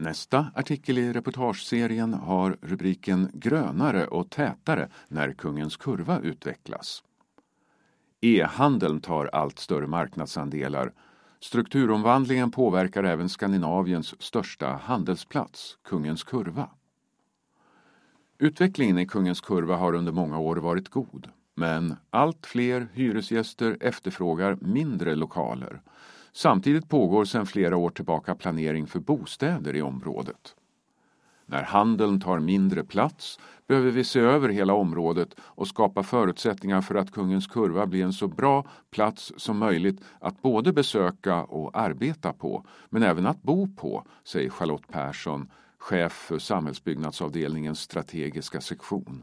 Nästa artikel i reportageserien har rubriken Grönare och tätare när Kungens kurva utvecklas. E-handeln tar allt större marknadsandelar. Strukturomvandlingen påverkar även Skandinaviens största handelsplats, Kungens kurva. Utvecklingen i Kungens kurva har under många år varit god. Men allt fler hyresgäster efterfrågar mindre lokaler. Samtidigt pågår sedan flera år tillbaka planering för bostäder i området. När handeln tar mindre plats behöver vi se över hela området och skapa förutsättningar för att Kungens kurva blir en så bra plats som möjligt att både besöka och arbeta på, men även att bo på, säger Charlotte Persson, chef för samhällsbyggnadsavdelningens strategiska sektion.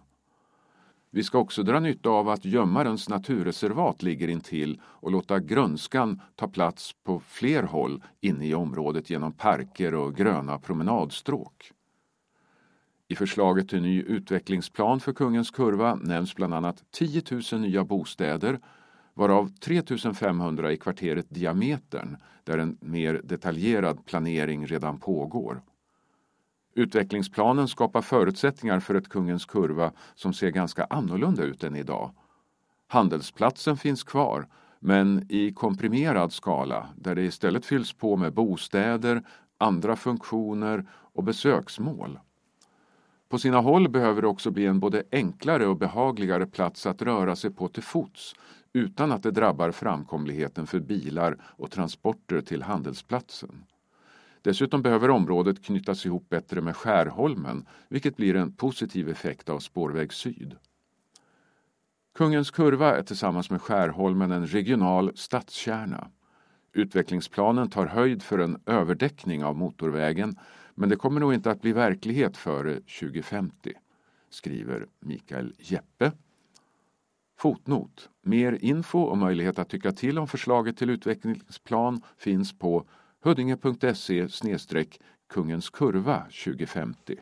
Vi ska också dra nytta av att Gömmarens naturreservat ligger intill och låta grönskan ta plats på fler håll inne i området genom parker och gröna promenadstråk. I förslaget till ny utvecklingsplan för Kungens kurva nämns bland annat 10 000 nya bostäder varav 3 500 i kvarteret Diametern där en mer detaljerad planering redan pågår. Utvecklingsplanen skapar förutsättningar för ett Kungens kurva som ser ganska annorlunda ut än idag. Handelsplatsen finns kvar, men i komprimerad skala där det istället fylls på med bostäder, andra funktioner och besöksmål. På sina håll behöver det också bli en både enklare och behagligare plats att röra sig på till fots utan att det drabbar framkomligheten för bilar och transporter till handelsplatsen. Dessutom behöver området knytas ihop bättre med Skärholmen, vilket blir en positiv effekt av Spårväg Syd. Kungens kurva är tillsammans med Skärholmen en regional stadskärna. Utvecklingsplanen tar höjd för en överdäckning av motorvägen men det kommer nog inte att bli verklighet före 2050, skriver Mikael Jeppe. Fotnot. Mer info och möjlighet att tycka till om förslaget till utvecklingsplan finns på huddinge.se Kungens kurva 2050.